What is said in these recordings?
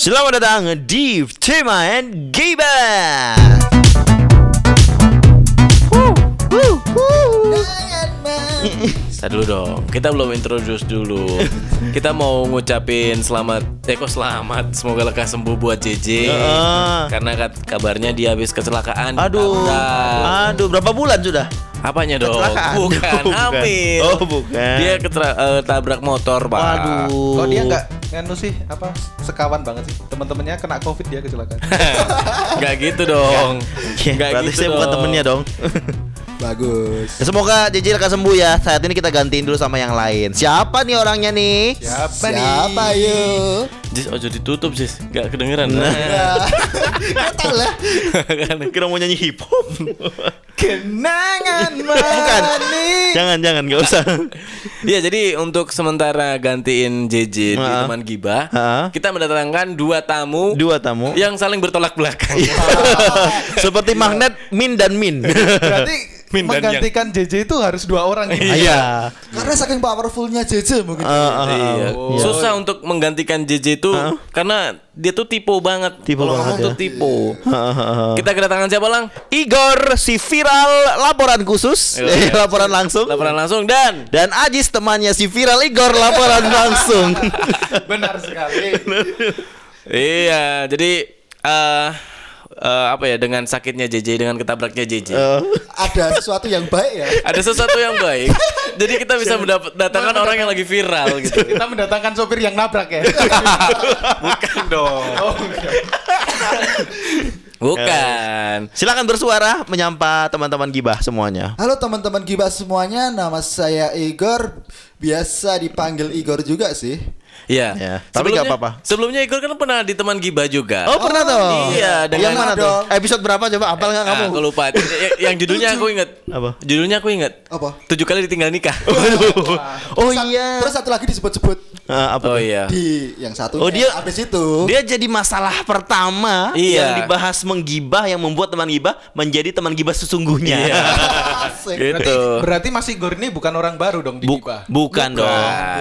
Selamat datang di Tema and Giba. Tadi dulu dong, kita belum introduce dulu. Kita mau ngucapin selamat, eh kok selamat, semoga lekas sembuh buat JJ. Heeh. Karena kat- kabarnya dia habis kecelakaan. Aduh, aduh berapa bulan sudah? Apanya dong? Kecelakaan. Bukan, Bukan. hamil. Oh, bukan. Dia ketera- eh, tabrak motor, Pak. Waduh. Kok dia nggak nganu sih apa sekawan banget sih teman-temannya kena covid dia kecelakaan Nggak gitu dong. Ya, Nggak berarti gitu saya bukan temennya dong. Bagus. Ya, Semoga JJ lekas sembuh ya. Saat ini kita gantiin dulu sama yang lain. Siapa nih orangnya nih? siapa, Siapa yuk? Jis, ojo ditutup, Jis. Nggak kedengeran. Nah. Kata lah. Kan. Kira mau nyanyi hip hop. kenangan Bukan. manis jangan jangan nggak usah. Iya, jadi untuk sementara gantiin JJ di teman Heeh. kita mendatangkan dua tamu Dua tamu. yang saling bertolak belakang. Seperti magnet min dan min. berarti Min menggantikan JJ itu harus dua orang gitu Iya. Karena saking powerfulnya JJ mungkin. Ah, ah. Iya. Oh. Susah untuk menggantikan JJ itu karena dia tuh tipe banget. Tipe Kalau banget ngomong ya. tuh tipe. Kita kedatangan siapa lang? Igor si viral laporan khusus, eh, laporan langsung. Laporan langsung dan Dan Ajis temannya si viral Igor laporan langsung. benar sekali iya, jadi eh eh, apa ya dengan sakitnya JJ dengan ketabraknya JJ. Eh, Ada sesuatu yang baik ya. Ada sesuatu yang baik. Jadi kita bisa mendatangkan orang yang lagi viral gitu. kita mendatangkan sopir yang nabrak ya Bukan dong. oh. Bukan. silakan bersuara menyapa teman-teman gibah semuanya. Halo teman-teman Gibas semuanya, nama saya Igor. Biasa dipanggil Igor juga sih. Iya. Ya, tapi nggak Sebelumnya- apa-apa. Sebelumnya Igor kan pernah di teman Gibah juga. Oh, pernah toh? iya, dengan- yang mana tuh? Episode berapa coba? Apal nggak kamu? Ah, aku lupa. Yang judulnya aku inget. Apa? Judulnya aku inget. Apa? Tujuh kali ditinggal nikah. Oh iya. Terus satu lagi disebut-sebut Ah, apa oh iya. di yang satu. Oh, dia- habis itu. Dia jadi masalah pertama Iya. yang dibahas menggibah yang membuat teman gibah menjadi teman gibah sesungguhnya. Iya. Asik. gitu. berarti berarti masih Igor ini bukan orang baru dong di Bu- Giba bukan, dong.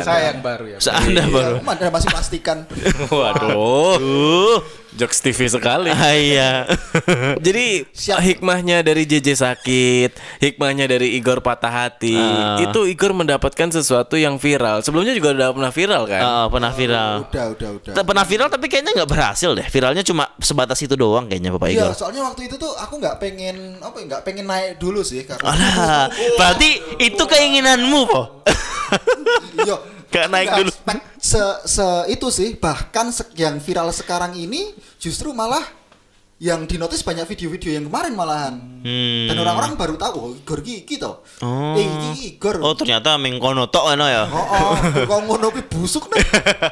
saya yang baru ya Seanda Iya, baru. Anda masih pastikan. Waduh. Uh, Jokes TV sekali. ah, iya. Jadi Siap. hikmahnya dari JJ sakit, hikmahnya dari Igor patah hati, Ah. itu Igor mendapatkan sesuatu yang viral. Sebelumnya juga udah pernah viral kan? Ah, pernah viral. Udah, udah, udah. T- Pernah viral tapi kayaknya nggak berhasil deh. Viralnya cuma sebatas itu doang kayaknya Bapak Iya, Igor. soalnya waktu itu tuh aku nggak pengen apa ya, nggak pengen naik dulu sih karena Alah, berarti itu keinginanmu, Po. Iya. Nggak naik Nggak dulu. Se, se itu sih bahkan se- yang viral sekarang ini justru malah yang dinotis banyak video-video yang kemarin malahan. Hmm. Dan orang-orang baru tahu oh Igor ki iki to. Oh. Eh iki Igor. Oh, ternyata mengkono tok ono ya. Oh, oh, kok ngono ki busuk nih.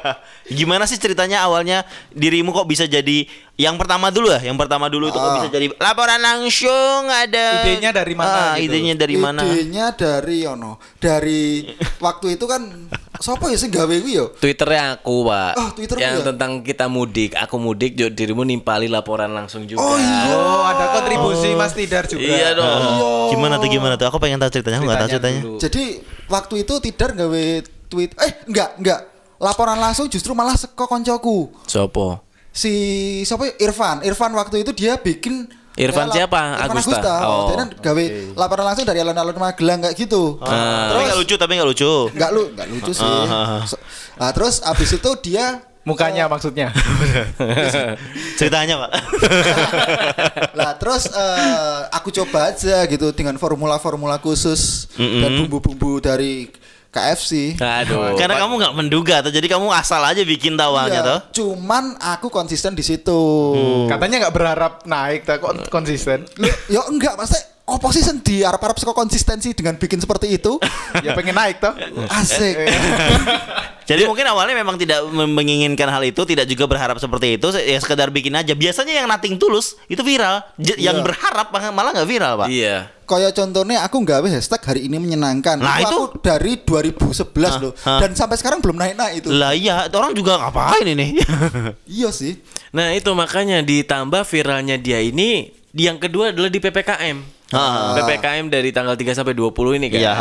Gimana sih ceritanya awalnya dirimu kok bisa jadi yang pertama dulu ya? Yang pertama dulu itu kok Ah. bisa jadi laporan langsung ada Idenya dari mana Ah, gitu? idenya dari mana? Idenya dari ono. Dari waktu itu kan siapa ya sing gawe kuwi yo? Twitternya aku pak, Oh, Twitter yang ya? tentang kita mudik, aku mudik, jo- dirimu nimpali laporan langsung juga. Oh iya. oh ada kontribusi Mas Tidar juga Iya dong. Gimana tuh gimana tuh? Aku pengen tahu ceritanya, aku nggak tahu Ceritanya ceritanya. dulu. Jadi waktu itu Tidar gawe tweet eh enggak enggak laporan langsung justru malah seko koncoku Sopo? si siapa ya? Irfan Irfan waktu itu dia bikin Irfan kayak siapa? Irfan Agusta? Agusta, Oh, dia kan gawe laporan langsung dari alun-alun Magelang kayak gitu Ah, tapi nggak lucu, tapi nggak lucu. nggak lu nggak lucu sih Ah. So- nah terus abis itu dia mukanya maksudnya Ceritanya, Pak. lah terus eh, aku coba aja gitu dengan formula-formula khusus dan bumbu-bumbu dari KFC Aduh. Karena kamu nggak menduga tuh, jadi kamu asal aja bikin tawalnya Iya, tuh. cuman aku konsisten di situ. Katanya nggak berharap naik tak kok konsisten? Ya enggak maksudnya oposisi di Arab-Arab suka konsistensi dengan bikin seperti itu ya pengen naik toh asik Jadi mungkin awalnya memang tidak menginginkan hal itu, tidak juga berharap seperti itu, ya sekedar bikin aja. Biasanya yang nating tulus itu viral, J- yang Iya. berharap malah nggak viral, Pak. Iya. Kayak contohnya aku nggawe hashtag hari ini menyenangkan. Nah, itu- aku dari 2011 loh. hah. Dan sampai sekarang belum naik-naik itu. Lah iya, orang juga ngapain ini? Iya sih. Nah itu makanya ditambah viralnya dia ini yang kedua adalah di PPKM. Ah. PPKM dari tanggal 3 sampai 20 ini kan. Iya.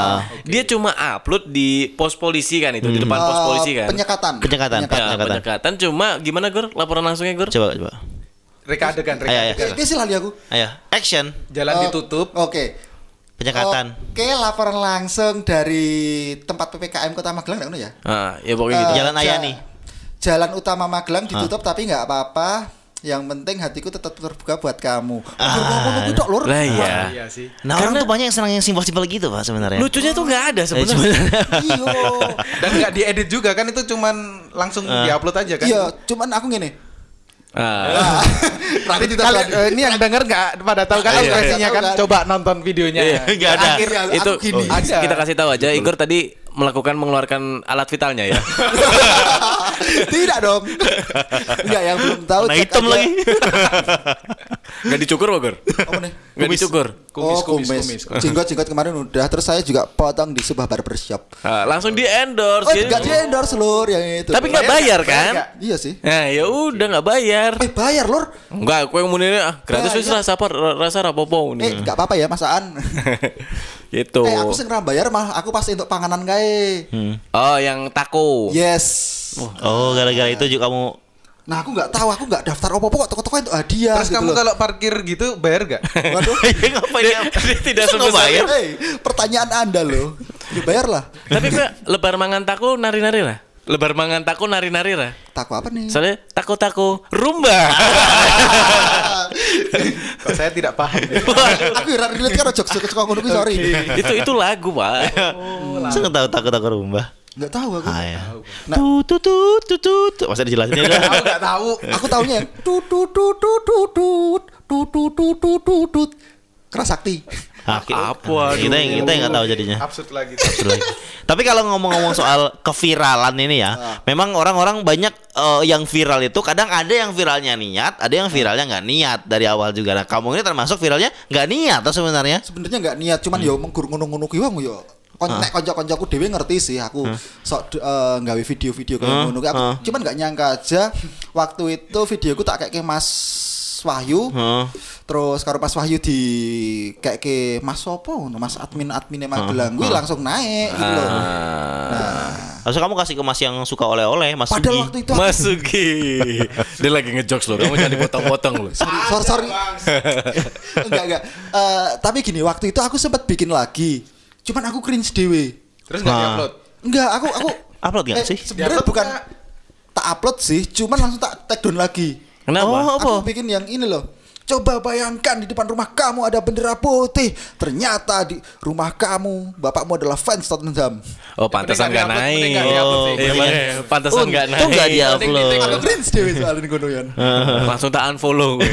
Dia cuma upload di pos polisi kan itu, di depan pos Eh, polisi kan. Penyekatan. Penyekatan. Ya, Penyekatan. penyekatan. Cuma gimana Gur? Laporan langsungnya Gur? Coba coba. Reka adegan, reka Ayo, ayo. adegan. Oke, sih lali aku. Ayo, action. Jalan Oh, ditutup. Oke. Penyekatan. Oke, laporan langsung dari tempat PPKM Kota Magelang enggak ya? Ah, ya pokoknya gitu. Eh, Jalan ja- Ayani. Jalan utama Magelang ditutup tapi nggak apa-apa. Yang penting hatiku tetap terbuka buat kamu. Ah. Lur. Lah iya. Iya sih. Nah, orang tuh banyak yang senang yang simpel-simpel gitu, Pak, sebenarnya. Lucunya tuh nggak ada Eh, sebenarnya. Iyo. Dan nggak diedit juga kan itu cuman langsung diupload aja kan. Iya, cuman aku gini. Ah. Radit kita Kali, eh, ini yang denger nggak pada tahu kan Iya, iya. ekspresinya kan? Kan? Coba nonton videonya. Iya, nggak ada. Akhirnya itu aku gini. oh, Ada. kita kasih tahu aja Igor tadi melakukan mengeluarkan alat vitalnya ya. Tidak dong. Enggak yang belum tahu. Nah, hitam aja. lagi. Nggak dicukur? Apa nih? Nggak dicukur. Kumis, oh, kumis, kumis. kumis, kumis. Jenggot-jenggot kemarin udah. Terus saya juga potong di sebuah barbershop. Ah, langsung di endorse. Oh, enggak di endorse lur yang itu. Tapi nggak bayar kan? Iya sih. Nah, ya udah nggak bayar. Eh, bayar lur. Enggak, aku yang muni ah, gratis wis rasa apa rasa rapopo Eh, nih. enggak apa-apa ya masaan. gitu. eh, aku sing bayar mah aku pasti untuk panganan kae. Oh, yang taco. Yes. Oh, gara-gara itu juga kamu Nah, aku nggak tahu, aku nggak daftar opo-opo kok toko-toko itu hadiah Terus gitu kamu loh. kalau parkir gitu bayar nggak? Waduh. Iya, ngapain ya? Dia tidak sebesar bayar? Hei, pertanyaan Anda loh. Ya bayar lah. Tapi kok lebar mangan taco nari-nari lah. Lebar mangan taco nari-nari lah. Tako apa nih? Soalnya taco-taco rumba. Kok saya tidak paham. ya? aku ora relate karo jokes jokes kok ngono kuwi sorry. itu itu lagu, Pak. Saya nggak tahu takut takut rumah. Enggak tahu aku. Ah, ya. Nah. Tut tut tut tut tut. Masa dijelasin ya udah. Aku nggak tahu. Aku taunya yang tut tut tut tut tut tut tut tut tut tut tut tut. Keras sakti. Ah, ki- Apa, Kita yang kita yang nggak tahu jadinya. Absurd lagi. Absurd lagi. Tapi kalau ngomong-ngomong soal keviralan ini ya, memang orang-orang banyak eh, yang viral itu kadang ada yang viralnya niat, ada yang viralnya nggak niat dari awal juga. Nah, kamu ini termasuk viralnya nggak niat atau sebenarnya? Sebenarnya nggak niat, cuman yo menggur ngono-ngono kuwi wong yo. Kon nek kanca-kancaku dhewe ngerti sih aku sok eh, nggawe video-video kayak ngono kuwi. aku Hah? cuman nggak nyangka aja waktu itu videoku tak kayak Mas Wahyu Heeh. terus karo Mas Wahyu di kayak ke Mas Sopo Mas admin admin Magelang kuwi langsung naik gitu loh. Ah. Harusnya kamu kasih ke Mas yang suka oleh-oleh, Mas Padahal Sugi. waktu itu aku- Masuki. Dia lagi ngejokes loh. Kamu jangan dipotong-potong loh. sorry sorry, sorry. enggak enggak Eh, tapi gini waktu itu aku sempat bikin lagi cuman aku cringe dewe Terus nggak Nah. diupload. enggak aku aku Upload nggak eh, sih? sebenarnya bukan tak upload sih cuman langsung tak take down lagi Kenapa? Oh, apa? aku bikin yang ini loh Coba bayangkan di depan rumah kamu ada bendera putih. Ternyata di rumah kamu bapakmu adalah fans Tottenham. Oh, pantesan nggak Mending nggak naik. Oh. Iya, Iya. pantesan nggak naik. Untung nggak dia upload. Aku cringe dewe kono yan. Langsung tak unfollow. gue.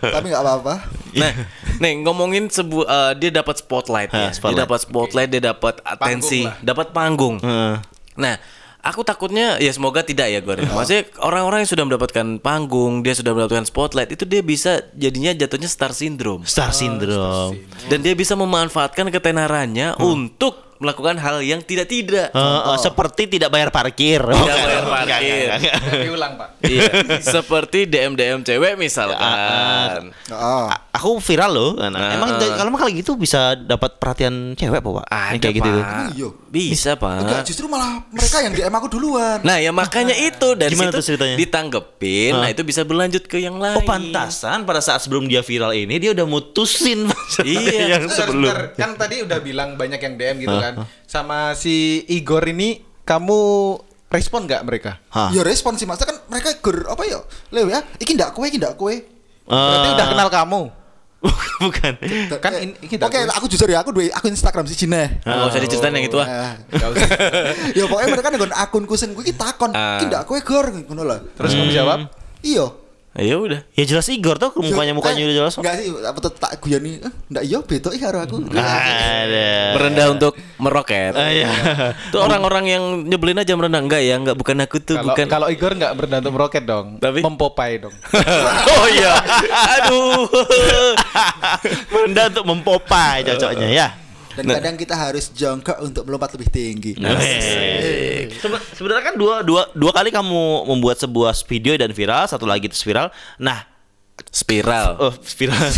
Tapi nggak apa-apa. Nah, nih ngomongin sebuah eh, dia dapat spotlight ya. spotlight. Dia dapat spotlight, dia dapat atensi, dapat panggung. Heeh. Nah, aku takutnya ya semoga tidak ya gue. Maksudnya orang-orang yang sudah mendapatkan panggung, dia sudah mendapatkan spotlight, itu dia bisa jadinya jatuhnya star syndrome. Star syndrome. Dan dia bisa memanfaatkan ketenarannya untuk melakukan hal yang tidak-tidak. Eh, eh, seperti tidak bayar parkir. Tidak bayar parkir. Diulang pak. Iya, seperti DM DM cewek misalkan. Oh. Aku viral loh. Nah, Nah. Emang kalau kalau gitu bisa dapat perhatian cewek apa, Pak? Yang Ada kayak gitu. Iya? Bisa Enggak, pak. justru malah mereka yang DM aku duluan. Nah ya makanya itu dari Gimana situ tuh ceritanya? ditanggepin, nah itu bisa berlanjut ke yang lain. Oh pantasan pada saat sebelum dia viral ini dia udah mutusin Iya. yang Sebentar, sebelum. sebentar. Kan tadi udah bilang banyak yang DM gitu kan. Sama si Igor ini kamu respon nggak mereka? Hah. Ya respon sih maksudnya kan mereka gur apa ya? Lew ya, iki ndak kue, iki ndak kue. Berarti Eh, udah kenal kamu bukan kan ini oke aku jujur ya aku dua aku Instagram sih Cina. Ah, nggak usah diceritain yang itu ah. Ya pokoknya mereka dengan akunku sing gue takon tidak ah. kue gor ngono lah terus kamu hmm. jawab? Iyo Ya udah. Ya jelas Igor tuh mukanya mukanya Eh, udah jelas. Enggak sih, apa tuh tak guyani, eh, ndak iya beto iki karo aku. Ada. Merendah untuk meroket. Ah, iya. Tuh orang-orang yang nyebelin aja merendah enggak ya, enggak bukan aku tuh, Kalau bukan. kalau Igor nggak berdantum roket dong. Tapi? mempopai dong. oh iya. Aduh. Merendah untuk mempopai cocoknya ya. Dan kadang kita harus jongkok untuk melompat lebih tinggi. Hei. Sebe- Sebenarnya kan dua, dua, dua kali kamu membuat sebuah video dan viral, satu lagi terus viral. Nah, Spiral. Oh, viral.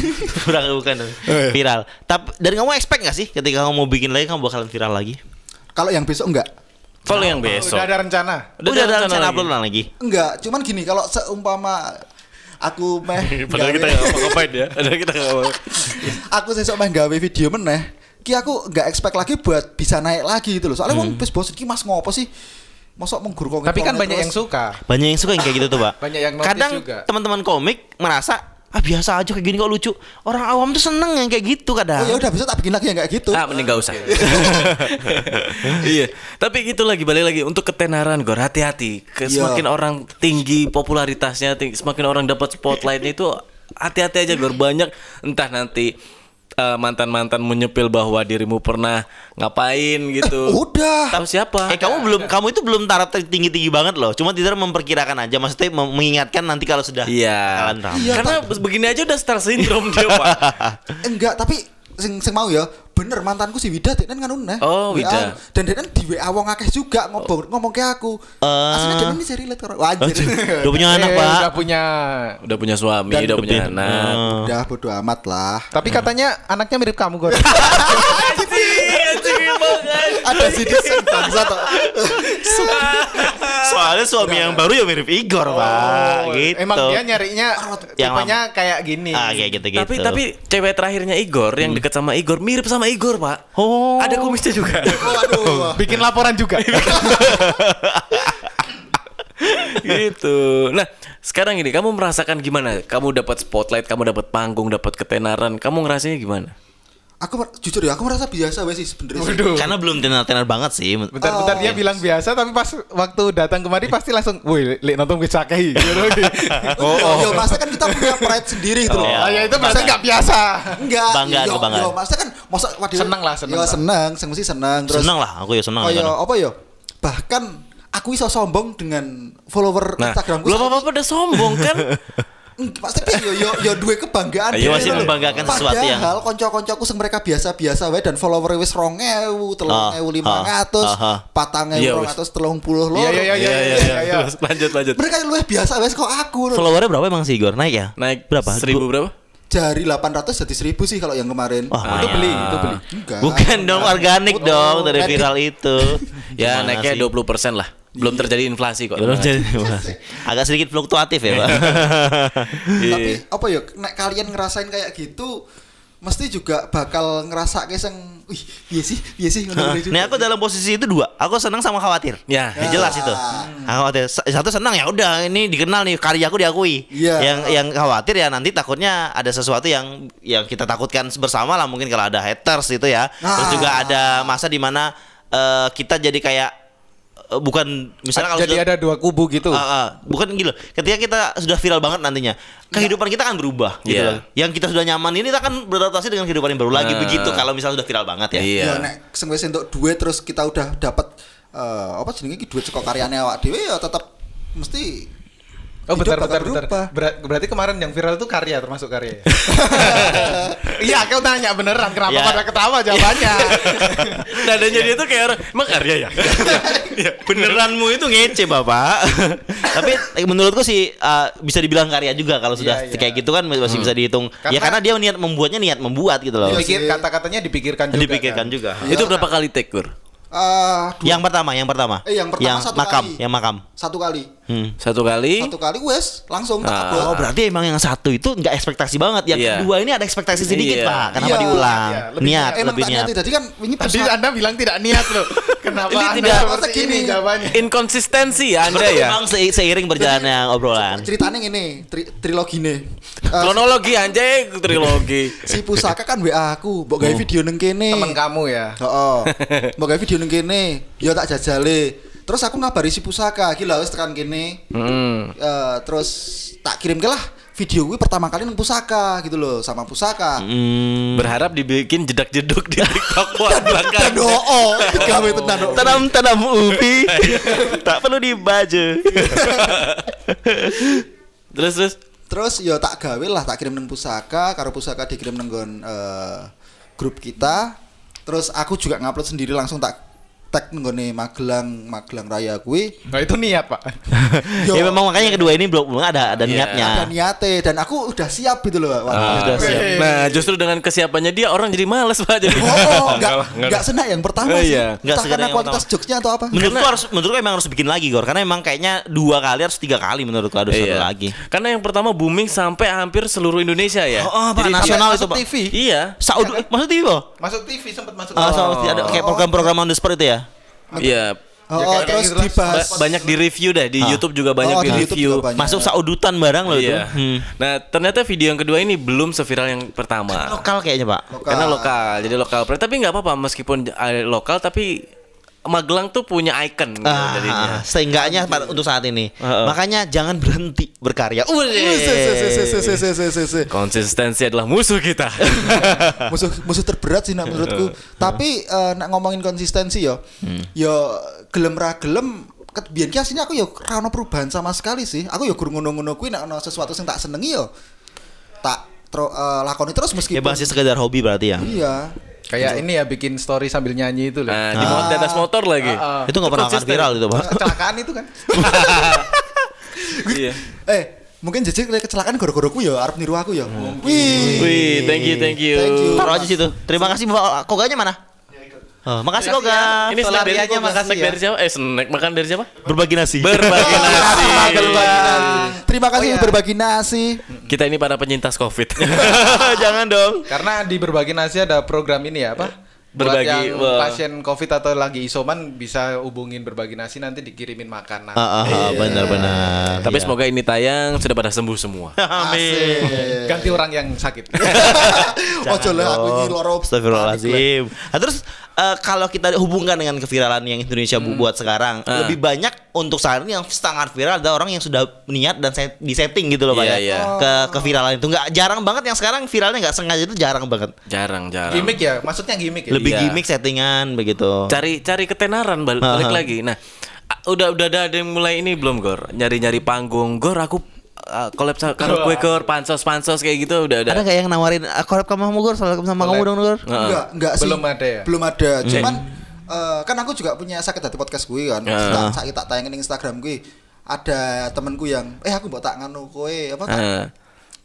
viral bukan. dong. Viral. Tapi dari kamu expect gak sih ketika kamu mau bikin lagi kamu bakalan viral lagi? Kalau yang besok enggak. Kalau yang besok. Udah ada rencana. Udah, ada ada rencana rencana lagi? upload lagi. Enggak, cuman gini kalau seumpama aku meh Padahal kita nggak ngapain ya. Padahal kita nggak mau. aku sesuk meh gawe video meneh ki aku nggak expect lagi buat bisa naik lagi gitu loh soalnya wong wis bosen ki mas ngopo sih mosok menggur Tapi kan banyak yang suka. Banyak yang suka yang kayak gitu tuh, Pak. Banyak yang Kadang teman-teman komik merasa ah biasa aja kayak gini kok lucu. Orang awam tuh seneng yang kayak gitu kadang. oh ya udah bisa tak bikin lagi yang kayak gitu Ah, mending gak usah. iya. Tapi gitu lagi balik lagi untuk ketenaran Gor hati-hati. Iya. Semakin orang tinggi popularitasnya, semakin orang dapat spotlight itu hati-hati aja Gor. Banyak entah nanti eh, mantan-mantan menyepil bahwa dirimu pernah ngapain gitu. udah Tahu siapa? Eh kamu belum kamu itu belum taraf tinggi tinggi banget loh. Cuma tidak memperkirakan aja. Maksudnya mem- mengingatkan nanti kalau sudah Iya. Iya, Karena begini aja udah star syndrome dia, Pak. enggak tapi sing sing mau ya bener mantanku si Wida kan kan neh Oh, Wida. dan dia kan di WA wong akeh juga ngomong ngomong ke aku Eh. aslinya dia ini seri relate karo Wah, anjir Udah punya anak, Eh, Pak. Udah punya. Udah punya suami, Dan udah punya anak. udah bodo amat lah Tapi katanya anaknya mirip kamu, Gor. ada si desain bangsa toh Soalnya suami yang baru ya mirip Igor, Pak. Gitu. Oh, Emang dia nyarinya Yang tipenya kayak gini. Ah, kayak gitu-gitu. Tapi tapi cewek terakhirnya Igor yang deket sama Igor mirip sama Igor, Pak. Oh. Ada kumisnya juga. waduh Bikin laporan juga. gitu. Nah, sekarang ini kamu merasakan gimana? Kamu dapat spotlight, kamu dapat panggung, dapat ketenaran. Kamu ngerasanya gimana? Aku jujur ya aku merasa biasa wes sih sebenarnya sih. Karena belum tenar-tenar banget sih. Bentar-bentar Oh. dia bilang biasa tapi pas waktu datang kemari pasti langsung, "Woi, lek nonton bisa kayak gitu." Oh, oh. Yo, masa kan kita punya pride sendiri gitu loh. Oh, Ah, ya itu masa nggak biasa. Enggak. Banggaan, yo, kebanggaan. Yo, masa kan masa waduh. Seneng lah, seneng Yo, seneng, sing mesti seneng terus. senang lah, aku ya senang. Oh yo, apa yo? Bahkan aku iso sombong dengan follower Nah, Instagramku. belum apa-apa udah sombong kan? Hmm, Pasti piye yo yo yo duwe kebanggaan. Ayo, gitu masih membanggakan sesuatu yang- Padahal kanca-kancaku sing mereka biasa-biasa wae dan follower wis 2000, 3500, ah, ah. 4230 lho. Iya, iya, iya, iya. Terus lanjut lanjut. Mereka luwih biasa wes kok aku. Followernya berapa emang sih Igor? Naik ya? Naik berapa? Seribu berapa? Jari 800 jadi 1000 sih kalau yang kemarin. Wah, Itu lumayan. beli, itu beli. Enggak. Bukan dong organik Oh, dong dari viral itu. Ya naiknya sih? 20% lah. Belum terjadi inflasi kok. Belum jadi agak sedikit fluktuatif ya, Pak. Tapi Iya. apa ya nek kalian ngerasain kayak gitu mesti juga bakal ngerasa kayak sing wih iya sih iya sih. Nih aku dalam posisi itu dua. Aku senang sama khawatir. Ya. Ya, jelas itu. Khawatir. Sa- Satu senang ya udah ini dikenal nih karyaku diakui. Iya. Yang yang khawatir ya nanti takutnya ada sesuatu yang yang kita takutkan bersama lah mungkin kalau ada haters itu ya. Terus Ah. juga ada masa di mana eh, kita jadi kayak bukan misalnya kalau Jadi sudah- ada dua kubu gitu. Ah, ah. bukan gitu. Ketika kita sudah viral banget nantinya, kehidupan kita akan berubah gitu Iya. loh. Yang kita sudah nyaman ini kita akan beradaptasi dengan kehidupan yang baru lagi Nah. begitu kalau misalnya sudah viral banget ya. Iya. Ya nek sing wis entuk duit terus kita udah dapat eh, apa jenenge iki duit saka karyane awak dhewe ya tetap mesti Oh bentar hidup bentar bentar. Ber- berarti kemarin yang viral itu karya termasuk karya ya? Iya, kau tanya beneran kenapa Ya. pada ketawa jawabannya? Nadanya dia tuh kayak orang, emang karya ya? Ya, Beneranmu itu ngece bapak. Tapi eh, menurutku sih eh, bisa dibilang karya juga kalau sudah Iya, iya. kayak gitu kan masih bisa dihitung. ya Karena- karena dia niat membuatnya niat membuat gitu loh. Iya Dipikir sih. kata-katanya dipikirkan juga. Dipikirkan kan? juga. Itu berapa kali take, Gur? eh, dua- Yang pertama, yang pertama. Eh, yang pertama satu makam, kali. yang makam. satu kali. Hmm. Satu kali. Satu kali wes langsung tak Ah. upload. Oh berarti emang yang satu itu nggak ekspektasi banget. Yang Iya. kedua ini ada ekspektasi sedikit Iya. pak. Kenapa Iya, diulang? iya, lebih niat, Emang lebih niat. niat. Tadi kan ini Tadi Anda bilang tidak niat loh. Kenapa Ini Anda tidak- seperti ini jawabannya? Inkonsistensi ya Anda ya. Emang se- seiring berjalannya obrolan. ceritanya ini tri trilogi nih. Eh, Kronologi anjay, trilogi. si pusaka kan WA aku, mbok gawe video neng kene. Temen kamu ya. Heeh. Mbok gawe video neng kene, ya tak jajale. Terus aku ngabari si pusaka, gila wis tekan kene. Hmm. Eh, terus tak kirim ke lah video gue pertama kali neng pusaka gitu loh sama pusaka. Hmm. Berharap dibikin jedak-jeduk di TikTok buat belakang. Dan oh, tenan. oh. Tanam tanam ubi, tak perlu dibaju. Terus terus Terus ya tak gawe lah, tak kirim neng pusaka, karo pusaka dikirim neng nggon, eh, grup kita. Terus aku juga ngupload sendiri langsung tak tag nggone Magelang Magelang Raya kuwi Nah itu niat pak. yo, ya memang makanya kedua ini belum ada ada Iya. niatnya. ada niate dan aku udah siap gitu loh Wak. Ah. Sudah siap. Nah, justru dengan kesiapannya dia orang jadi males Pak jadi. Oh, oh, Enggak enggak lah, enggak enggak senak yang pertama Oh, sih. iya. Nggak Entah sekedar karena kualitas jokesnya atau apa. Menurutku harus menurutku emang harus bikin lagi Gor karena emang kayaknya dua kali harus tiga kali menurutku harus Iya. satu lagi. Karena yang pertama booming sampai hampir seluruh Indonesia ya. Oh, oh, Pak, Jadi nasional Masuk itu, Pak. TV. Iya. Saudi eh, maksud TV Pak? Masuk TV sempat masuk. Saudi ada kayak program-program on the spot itu ya? Iya. Oh, Ya, oh, terus gitu dibahas. Ba- banyak di review dah di Ah. YouTube juga banyak Oh, di, review. juga banyak. Masuk saudutan barang loh itu. Iya. Hmm. Nah, ternyata video yang kedua ini belum seviral yang pertama. Lokal kayaknya, Pak. Lokal. Karena lokal, jadi lokal. Tapi nggak apa-apa meskipun uh, lokal tapi Magelang tuh punya ikon gitu ah. Seenggaknya pada, untuk saat ini. Uh, uh. Makanya jangan berhenti berkarya. Konsistensi adalah musuh kita. musuh musuh terberat sih nah, menurutku. Tapi uh, nak ngomongin konsistensi yo. Hmm. Yo gelem ra gelem Biar ki sini aku yo rano perubahan sama sekali sih. Aku yo guru ngono-ngono kuih Nak sesuatu yang tak senengi yo tak tro, uh, lakoni terus meskipun ya masih sekedar hobi berarti ya. Iya. Kayak ini ya bikin story sambil nyanyi itu loh. Nah, di, di atas motor lagi. Ah, ah. Itu nggak pernah akan viral itu, Pak. Kecelakaan itu kan. Iya. Eh, mungkin jadi kecelakaan gara-gara ku ya arep niru aku ya. Wih. Wih, thank you, thank you. Thank you. Taruh aja situ. Terima kasih Bapak Koganya mana? Oh, makasih Makasih Koga. ya. Ini snack dari, Pelariannya makasih snack ya. dari siapa? Eh, snack makan dari siapa? Berbagi nasi. Berbagi nasi. Terima kasih Oh, iya. berbagi nasi. Kita ini para penyintas Covid. Jangan dong. Karena di berbagi nasi ada program ini ya apa? Buat Berbagi, yang pasien covid atau lagi isoman bisa hubungin berbagi nasi nanti dikirimin makanan. Ah, ah, ah, benar-benar. Tapi Iya. semoga ini tayang sudah pada sembuh semua. Amin. Ganti orang yang sakit. Ojo lah aku ini loro. Astagfirullahaladzim. Nah, terus eh, kalau kita hubungkan dengan keviralan yang Indonesia bu- buat sekarang, Ah. lebih banyak untuk saat ini yang sangat viral ada orang yang sudah niat dan set, di setting gitu loh pak Iya, ya iya. ke keviralan itu nggak jarang banget yang sekarang viralnya nggak sengaja itu jarang banget. Jarang, jarang. gimmick ya, maksudnya gimmick ya. Lebih Iya. gimmick settingan begitu. cari cari ketenaran bal- balik ah. lagi. Nah, udah udah ada, ada yang mulai ini belum Gor? Nyari-nyari panggung. Gor aku uh, collab sama karo kue Gor, pansos-pansos kayak gitu udah ada. Ada nggak yang nawarin "Ah, collab sama kamu Gor, sama sama kamu dong? Heeh. Enggak, enggak sih. Belum ada ya? Belum ada. Cuman eh, kan aku juga punya sakit hati podcast gue kan. Tak sakit tak tayangin di Instagram gue. Ada temenku yang eh aku mau tak nganu kowe apa tak Heeh.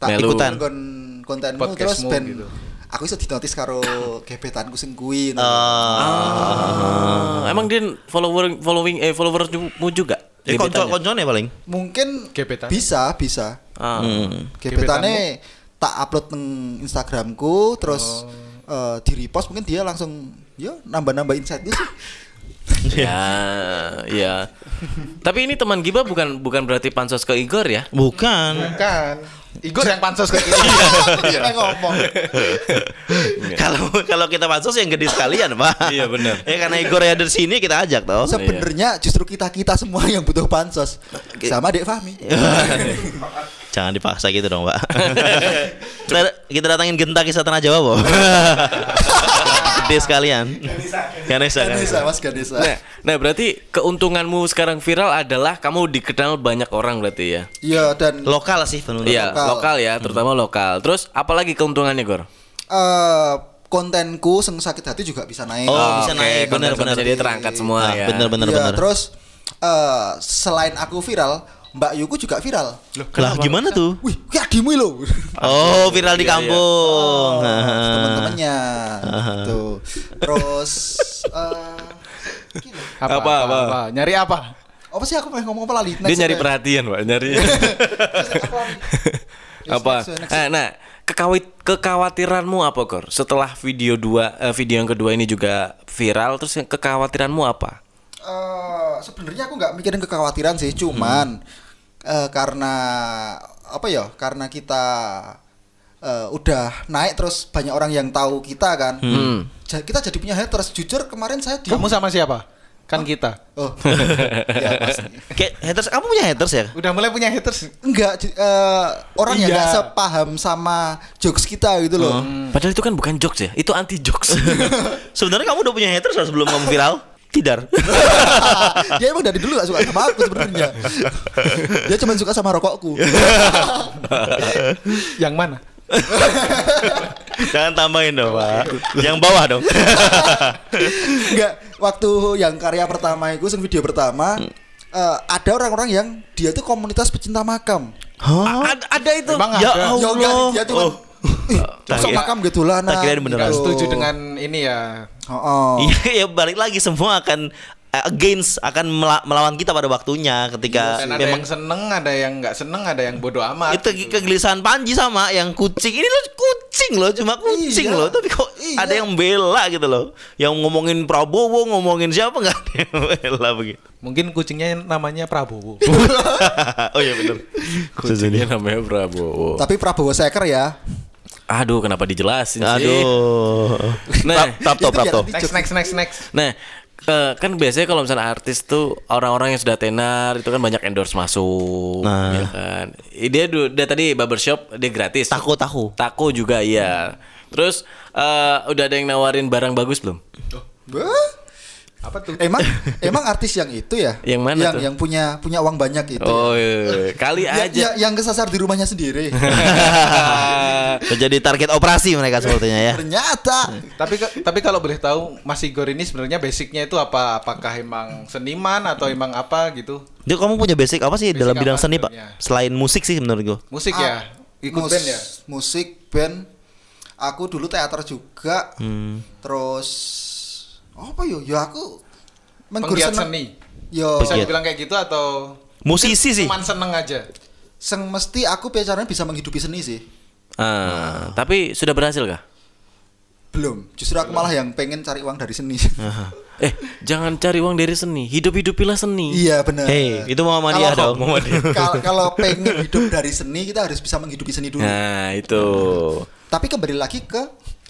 tak Melu. ikutan kon kontenmu terus ben gitu. aku iso dinotis karo gebetanku sing kuwi. Ah, emang dia follower following eh followersmu juga? Ya konco Gebetannya? konconya paling. Mungkin Gebetan. bisa, bisa. Ah. Gebetane tak upload nang Instagramku terus eh, di repost mungkin dia langsung ya nambah-nambah insight sih. Ya, ya. Tapi ini teman Giba bukan bukan berarti pansos ke Igor ya? Bukan. Kan. Igor yang pansos kayak gitu. Iya ngomong. Kalau kalau kita pansos yang gede sekalian, Pak. Iya, benar. ya karena Igor ya dari sini kita ajak toh. Sebenarnya justru kita-kita semua yang butuh pansos. Sama Dek Fahmi. Jangan dipaksa gitu dong, Pak. kita, kita datangin genta kisah tanah Jawa, Bo. Gede sekalian. Ganesa, Ganesa, Ganesa. Mas Ganesa. Nah, nah berarti keuntunganmu sekarang viral adalah kamu dikenal banyak orang berarti ya? Iya dan Lokal sih penuh. Iya, lokal. lokal. ya, terutama lokal. Terus apalagi keuntungannya, Gor? eh, kontenku sing sakit hati juga bisa naik. Oh, Ah, bisa oke, naik, benar, konten-konten benar. dia terangkat semua Nah, ya. benar, benar. Iya, terus eh, selain aku viral, Mbak Yuku juga viral. Lah gimana tuh? Wih, kayak adimu lo. Oh, viral di Iya, iya. kampung. Teman-temannya. Tuh. Terus eh, gini. Apa, Apa, apa? apa? Nyari apa? apa sih aku pengen ngomong apa lagi? Dia Next, nyari ya? perhatian, Pak, nyari. Apa. Eh, nah, kekawit kekhawatiranmu apa, Gor? Setelah video dua eh, video yang kedua ini juga viral, terus yang kekhawatiranmu apa? Eh, sebenarnya aku nggak mikirin kekhawatiran sih, cuman eh, karena apa ya? Karena kita eh, udah naik terus banyak orang yang tahu kita kan. Ja- Kita jadi punya haters. Jujur kemarin saya di Kamu sama siapa? Kan kita. Oh. ya, pasti. Kayak haters, kamu punya haters ya? Udah mulai punya haters. Enggak, eh, orang yang Iya. nggak sepaham sama jokes kita gitu loh. Padahal itu kan bukan jokes ya, itu anti jokes. Sebenarnya kamu udah punya haters sebelum kamu viral? Tidak. Dia emang dari dulu gak suka sama aku sebenarnya. Dia cuma suka sama rokokku. yang mana? Jangan tambahin dong, Pak. Yang bawah dong. Enggak, waktu yang karya pertama itu, sing video pertama, eh, ada orang-orang yang dia tuh komunitas pecinta makam. Hah? Ada, ada itu. Emang Ya ada. Ya enggak, Allah. dia tuh kan, Oh. "Ih, masuk kira- makam gitu lah tak kirain beneran. Nggak gitu. setuju dengan ini ya. Oh, Iya, ya balik lagi semua akan eh, against akan mela- melawan kita pada waktunya ketika Dan ada memang yang seneng, ada yang nggak seneng, ada yang bodoh amat. itu kegelisahan Panji sama yang kucing ini lo kucing loh cuma kucing Iya. loh tapi kok Iya. ada yang bela gitu loh yang ngomongin Prabowo ngomongin siapa nggak ada yang bela begitu Mungkin kucingnya namanya Prabowo. oh iya benar Kucingnya namanya Prabowo. tapi Prabowo Seker ya. Aduh, kenapa dijelasin sih? aduh Nah, tap top tap top next, next, next, next. Nah, eh, kan biasanya kalau misalnya artis tuh orang-orang yang sudah tenar itu kan banyak endorse masuk, Nah. ya kan. Dia dia tadi barbershop dia gratis. taku taku Taku juga iya. Terus eh, udah ada yang nawarin barang bagus belum? Wah, Apa tuh? Emang emang artis yang itu ya? Yang mana yang, tuh? Yang punya punya uang banyak itu. Oh, ya? iya. kali Ya- aja. ya- yang kesasar di rumahnya sendiri. menjadi target operasi mereka sepertinya ya Ternyata tapi tapi kalau boleh tahu Mas Igor ini sebenarnya basicnya itu apa? Apakah emang seniman atau emang apa gitu? Jadi kamu punya basic apa sih Basic dalam bidang seni pak selain musik sih menurut gue Musik Ah, ya? Ikut mus- band ya? Musik band. Aku dulu teater juga. Hmm. Terus apa yo? Ya aku Penggiat seneng- seni. Yo, Bisa dibilang kayak gitu atau musisi sih cuman seneng aja? seng mesti aku biasanya bisa menghidupi seni sih. Ah, tapi sudah berhasil kah? Belum. Justru aku malah yang pengen cari uang dari seni. Eh, jangan cari uang dari seni. Hidup-hidupilah seni. iya benar. Hey, itu Muhammadiyah dong, Muhammadiyah. Kalau kalau pengen hidup dari seni kita harus bisa menghidupi seni dulu. Nah, itu. Tapi kembali lagi ke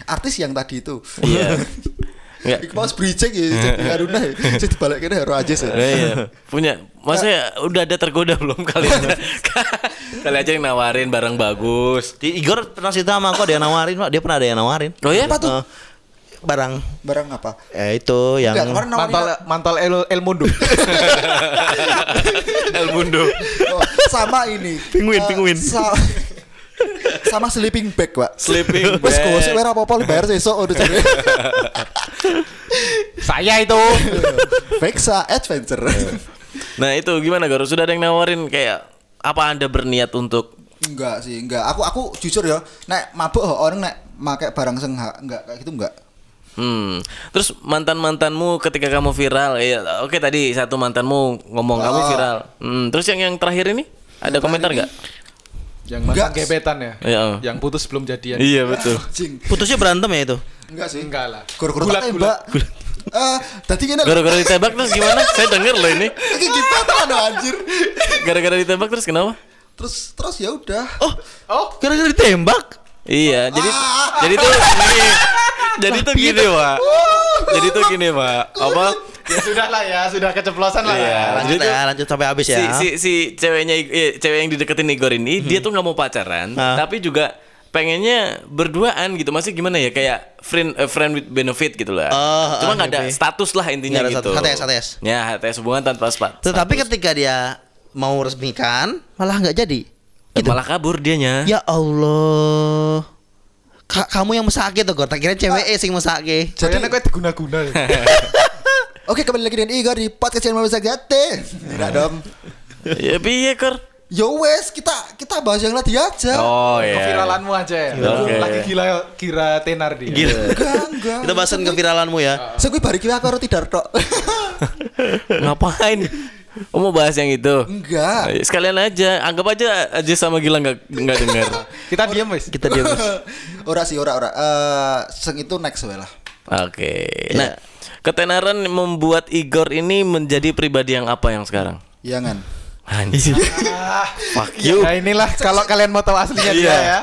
artis yang tadi itu. Iya. Enggak. Iku mau bridging ya, jadi Haruna ya. Saya dibalik kira harus aja sih. Eh, iya. Punya. Maksudnya udah ada tergoda belum kalian? Kali aja yang nawarin barang bagus. Di Igor pernah cerita sama aku ada yang nawarin pak dia pernah ada yang nawarin Oh ya? Apa tuh? Eh, barang Barang apa? eh itu yang Enggak, nawarin Mantel mantel El, El Mundo. El Mundo. oh, sama ini. Penguin, Eh, penguin. sa- sama sleeping bag, Pak. Sleeping Wes bag. gosip ora apa-apa lu bayar sesuk udah cari. Saya itu. Vexa Adventure. Nah, itu gimana Garo? Sudah ada yang nawarin kayak apa Anda berniat untuk enggak sih, enggak. Aku aku jujur ya, nek mabuk ho, orang nek make barang seng enggak kayak gitu enggak. Hmm. Terus mantan mantanmu ketika kamu viral, ya oke tadi satu mantanmu ngomong kamu Oh. viral. Hmm. Terus yang yang terakhir ini ada komentar nggak? Yang Enggak. gebetan ya? Iya. Yang putus belum jadian. Iya betul. Anjing. putusnya berantem ya itu Enggak sih. Enggak lah. Guru-guru Gulat, tak tembak. Eh, tadi gini. Gara-gara ditembak terus gimana? Saya denger loh ini. Iki gimana ada anjir. Gara-gara ditembak terus kenapa? Terus terus ya udah. oh Oh, gara-gara ditembak Iya, jadi Ah. jadi tuh gini. Jadi tuh gini, Pak. Jadi tuh gini, Pak. Apa? ya sudah lah ya, sudah keceplosan lah Iya. ya. lanjut Jadi ya lanjut sampai habis ya si si ceweknya eh, cewek yang dideketin Igor ini dia tuh nggak mau pacaran, tapi juga pengennya berduaan gitu. Masih gimana ya kayak friend eh, friend with benefit gitu lah. Oh, Cuma ah, nggak ada oke. status lah intinya ada gitu. HTS, HTS. Ya, HTS hubungan tanpa spat. tetapi ketika dia mau resmikan malah nggak jadi gitu. malah kabur dianya. ya Allah Ka- kamu yang mesake tuh Gor tak kira cewek sing mesake Jadi kok diguna-guna. ya. Oke, kembali lagi dengan Igor di podcast yang bisa gate. Tidak dong. ya piye, Kor? Yo wes, kita kita bahas yang tadi aja. Oh iya. Keviralanmu aja ya. Oke. Lagi gila kira tenar dia. Gila. Enggak, enggak. kita bahasan keviralanmu ya Saya gue bari kira aku harus tidak tok. Ngapain? Oh, mau bahas yang itu? Enggak. Sekalian aja, anggap aja aja sama Gila nggak nggak dengar. Kita diam wes. kita diam ora sih, ora ora. Eh, seng itu next wae lah. Oke. Nah, ketenaran membuat Igor ini menjadi pribadi yang apa yang sekarang? Iya kan? Anjir. Fuck you. Nah inilah kalau kalian mau tahu aslinya dia Iya. ya.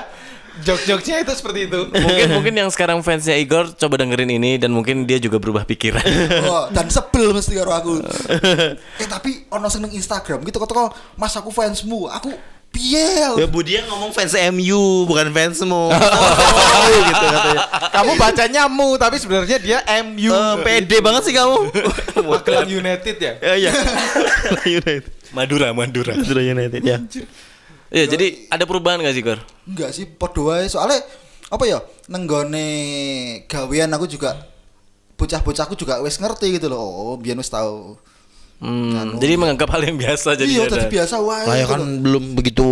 Jok-joknya itu seperti itu. mungkin mungkin yang sekarang fansnya Igor coba dengerin ini dan mungkin dia juga berubah pikiran. Oh, dan sebel mesti karo aku. eh tapi ono sing nang Instagram gitu kok Mas aku fansmu. Aku piye? ya Budi yang ngomong fans MU bukan fansmu oh, gitu katanya Kamu bacanya mu tapi sebenarnya dia MU. Eh, pede banget sih kamu Magelang United ya. ya iya United Madura, Madura. Madura United ya Iya, jadi ada perubahan gak sih, Gor? Enggak sih, podo wae. Soalnya apa ya? Nenggone gawean aku juga bocah-bocahku juga wis ngerti gitu loh. Oh, biyen wis tahu. Hmm, jadi menganggap hal yang biasa jadi Iya, tadi biasa wae. Lah ya gitu kan loh. belum begitu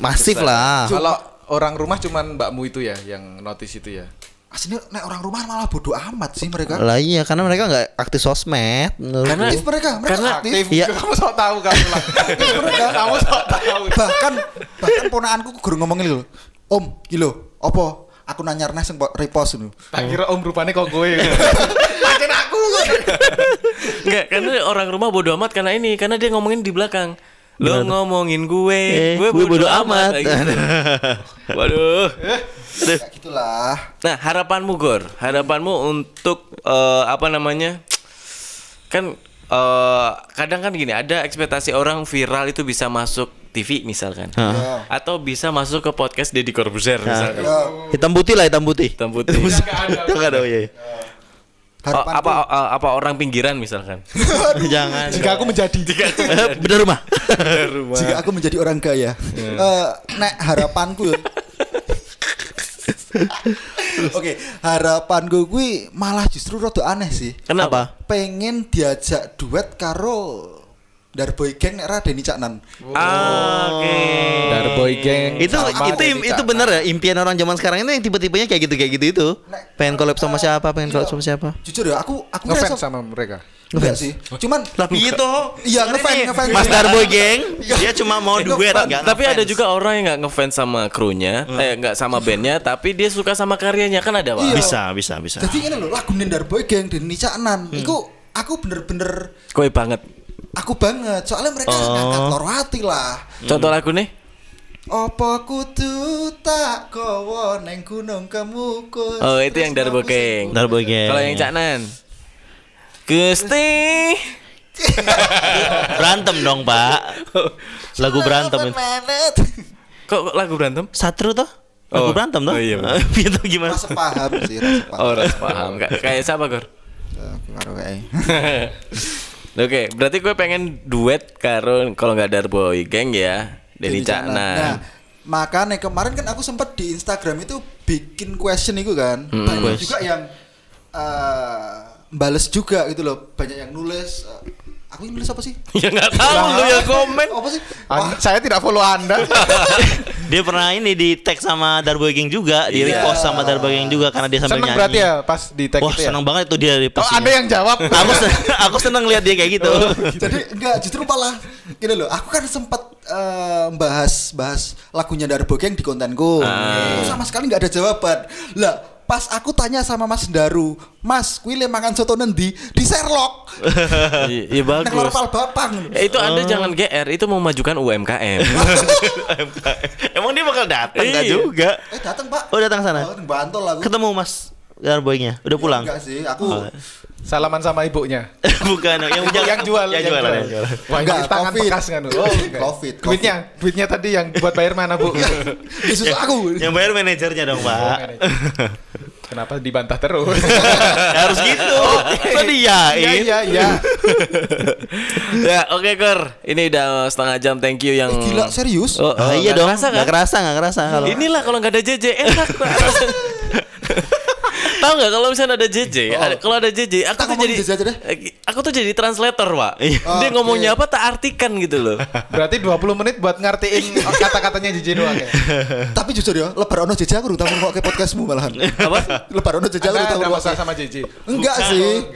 masif lah. Kalau orang rumah cuman mbakmu itu ya yang notice itu ya. Aslinya nek orang rumah malah bodoh amat sih mereka. Lah iya karena mereka nggak aktif sosmed. Karena- Aktif mereka, mereka Karena aktif. Iya. Kamu sok tahu kamu lah. mereka. kamu sok tahu. bahkan bahkan ponakanku guru ngomongin lho. Om, kilo, apa? Aku nanya nanya sing repost lho. Tak kira om rupanya kok gue. Pancen aku. Enggak, karena orang rumah bodo amat karena ini, karena dia ngomongin di belakang. Lo ngomongin gue, Eh, gue gue bodo, bodo amat. amat. Kayak gitu. Waduh. Ya gitulah. Nah, harapanmu Gor, harapanmu untuk eh, apa namanya? Kan eh, kadang kan gini, ada ekspektasi orang viral itu bisa masuk TV misalkan. Ya. Atau bisa masuk ke podcast Deddy Corbuzier misalkan. Ya, hitam putih lah hitam putih. Hitam putih. Itu nggak ada oh, iya. Oh, harapanku apa eh, apa orang pinggiran misalkan. Jangan. Jika aku menjadi. Bener rumah. jika aku menjadi orang kaya. Eh, nek harapanku ya. Oke, harapanku gue malah justru rada aneh sih. Kenapa? Pengen diajak duet karo Darboy Gang nek Radeni Caknan. Ah, Oke. Darboy Gang. itu sama itu Denny itu bener ya impian orang zaman sekarang ini yang tipe-tipenya kayak gitu kayak gitu itu. Pengen collab sama siapa, pengen collab sama siapa. Jujur ya, aku aku Ngefans sama mereka. Enggak sih. Cuman Tapi itu Iya, ngefans, ngefans. Mas Darboy Gang, dia cuma mau duet Ngefans. enggak Tapi ada juga orang yang nggak ngefans sama krunya, eh nggak sama bandnya, tapi dia suka sama karyanya kan ada pak. Iya. bisa, bisa, bisa. Jadi ini loh lagu Darboy Gang Denny Caknan. Iku aku bener-bener Kue banget. Aku banget. Soalnya mereka ngangkat lor hati lah. Contoh lagu nih? Apa kudu tak kowo neng gunung kemukus. Oh itu yang. Darboy Gang. Kalau yang Caknan, Gusti. berantem dong, Pak. Lagu berantem. Kok kok lagu berantem? Satru toh? Lagu Oh. berantem toh? Oh, iya. Itu gimana? Rasa paham sih, rasa paham. Oh, ras paham. Kayak siapa, Gor? Eh, karo kayak. Oke, berarti gue pengen duet karo kalau nggak Darboy Gang ya, Denny Denny Caknan. Nah, makanya kemarin kan aku sempat di Instagram itu bikin question itu kan. Banyak Quest. juga yang eh bales juga gitu loh. Banyak yang nulis eh, aku yang nulis apa sih? ya nggak tahu lu ya komen. Apa sih? An- saya tidak follow Anda. Dia pernah ini di tag sama Darboy Gang juga, di Iya. repost sama Darboy juga karena dia sambil Seneng nyanyi. berarti ya pas di tag Wah, itu ya. seneng banget itu dia Oh, repost. Anda yang jawab. aku sen- aku seneng lihat dia kayak gitu. Jadi enggak justru malah gini loh. Aku kan sempat eh, bahas bahas lagunya Darbo Gang di kontenku. Itu sama sekali nggak ada jawaban. Lah pas aku tanya sama Mas Daru, Mas, kuwi le mangan soto nendi di Sherlock. Iya Nang bagus. Lorpal Bapang. Eh, itu Anda jangan GR, itu memajukan UMKM. Emang dia bakal datang enggak Iya. juga? Eh datang Pak. Oh, datang sana. Oh, Bantul aku. Ketemu Mas Darboy-nya. Udah pulang. Enggak sih, aku Salaman sama ibunya. Bukan, yang, Yang, yang jual, yang jualan, yang jualan. Wah, Enggak, ini tangan Covid. bekas kan. Oh, enggak. Covid, Duitnya, duitnya tadi yang buat bayar mana, Bu? Yesus aku. Yang bayar manajernya dong, Pak. Kenapa dibantah terus? Harus gitu. Kok Iya, diain? iya, iya. ya, oke Gor. Ini udah setengah jam. Thank you yang Eh, gila serius? Oh, Ah, iya nggak dong. kerasa kan? Nggak kerasa, nggak kerasa kalau. Inilah kalau nggak ada JJ enak. Tahu nggak kalau misalnya ada JJ, Oh. ada- kalau ada JJ, aku Kita tuh jadi JJ aja deh. aku tuh jadi translator, Pak. Iya. Dia Oke. ngomongnya apa tak artikan gitu loh. Berarti 20 menit buat ngertiin kata-katanya Jiji doang ya. Tapi jujur ya, lebar ono jejak aku tahu kok ke podcastmu malahan. Apa? Lebar ono jejak aku Anda tahu ada masalah sama Jiji. Enggak sih.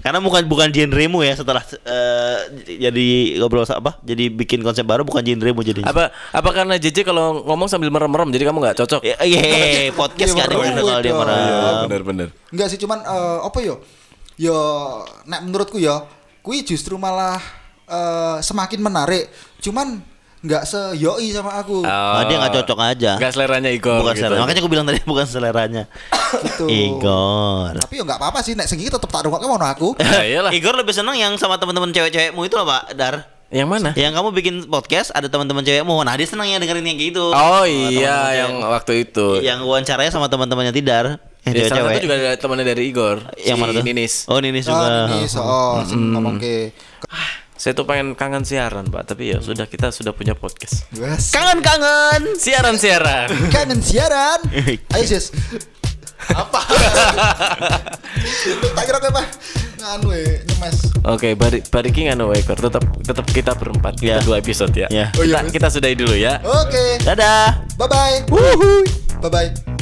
Karena bukan bukan genremu ya setelah eh, jadi ngobrol apa? Jadi bikin konsep baru bukan genremu jadi. Apa apa karena JJ kalau ngomong sambil merem-merem jadi kamu nggak cocok? Ya, Iya, podcast Iya, gak ada bro. guna kalau dia Iya, merem. Bener-bener. Enggak sih cuman eh, apa yo? Yo nek menurutku ya, kui justru malah eh, semakin menarik. Cuman nggak seyoi sama aku. Ah, dia nggak cocok aja. Nggak seleranya Igor. bukan gitu. selera. Makanya aku bilang tadi bukan seleranya. gitu. Igor. Tapi ya nggak apa-apa sih nek sing iki tetep tak rungokne mau aku. Ya, iyalah. Igor lebih senang yang sama teman-teman cewek-cewekmu itu loh, Pak Dar. Yang mana? Yang kamu bikin podcast ada teman-teman cewekmu. Nah, dia senang yang dengerin yang gitu. Oh iya, yang cewek. waktu itu. yang wawancaranya sama teman-temannya Tidar. Yang Ya, salah satu juga ada temannya dari Igor. yang si mana tuh? Ninis. Oh, Ninis Oh, juga. ini so, oh, sing ngomong ke Saya tuh pengen kangen siaran, Pak, tapi ya sudah kita sudah punya podcast. Wes. Kangen-kangen. Siaran-siaran. Kangen siaran. Ayo sis. Apa? Tak kira apa? Nganu eh, nyemes. Oke, bari bariki nganu ekor. Tetap tetap kita berempat. Kita Ya. dua episode ya. Ya. Oh, Kita, iya, Mas. kita sudahi dulu ya. Oke. Dadah. Bye bye. Bye bye.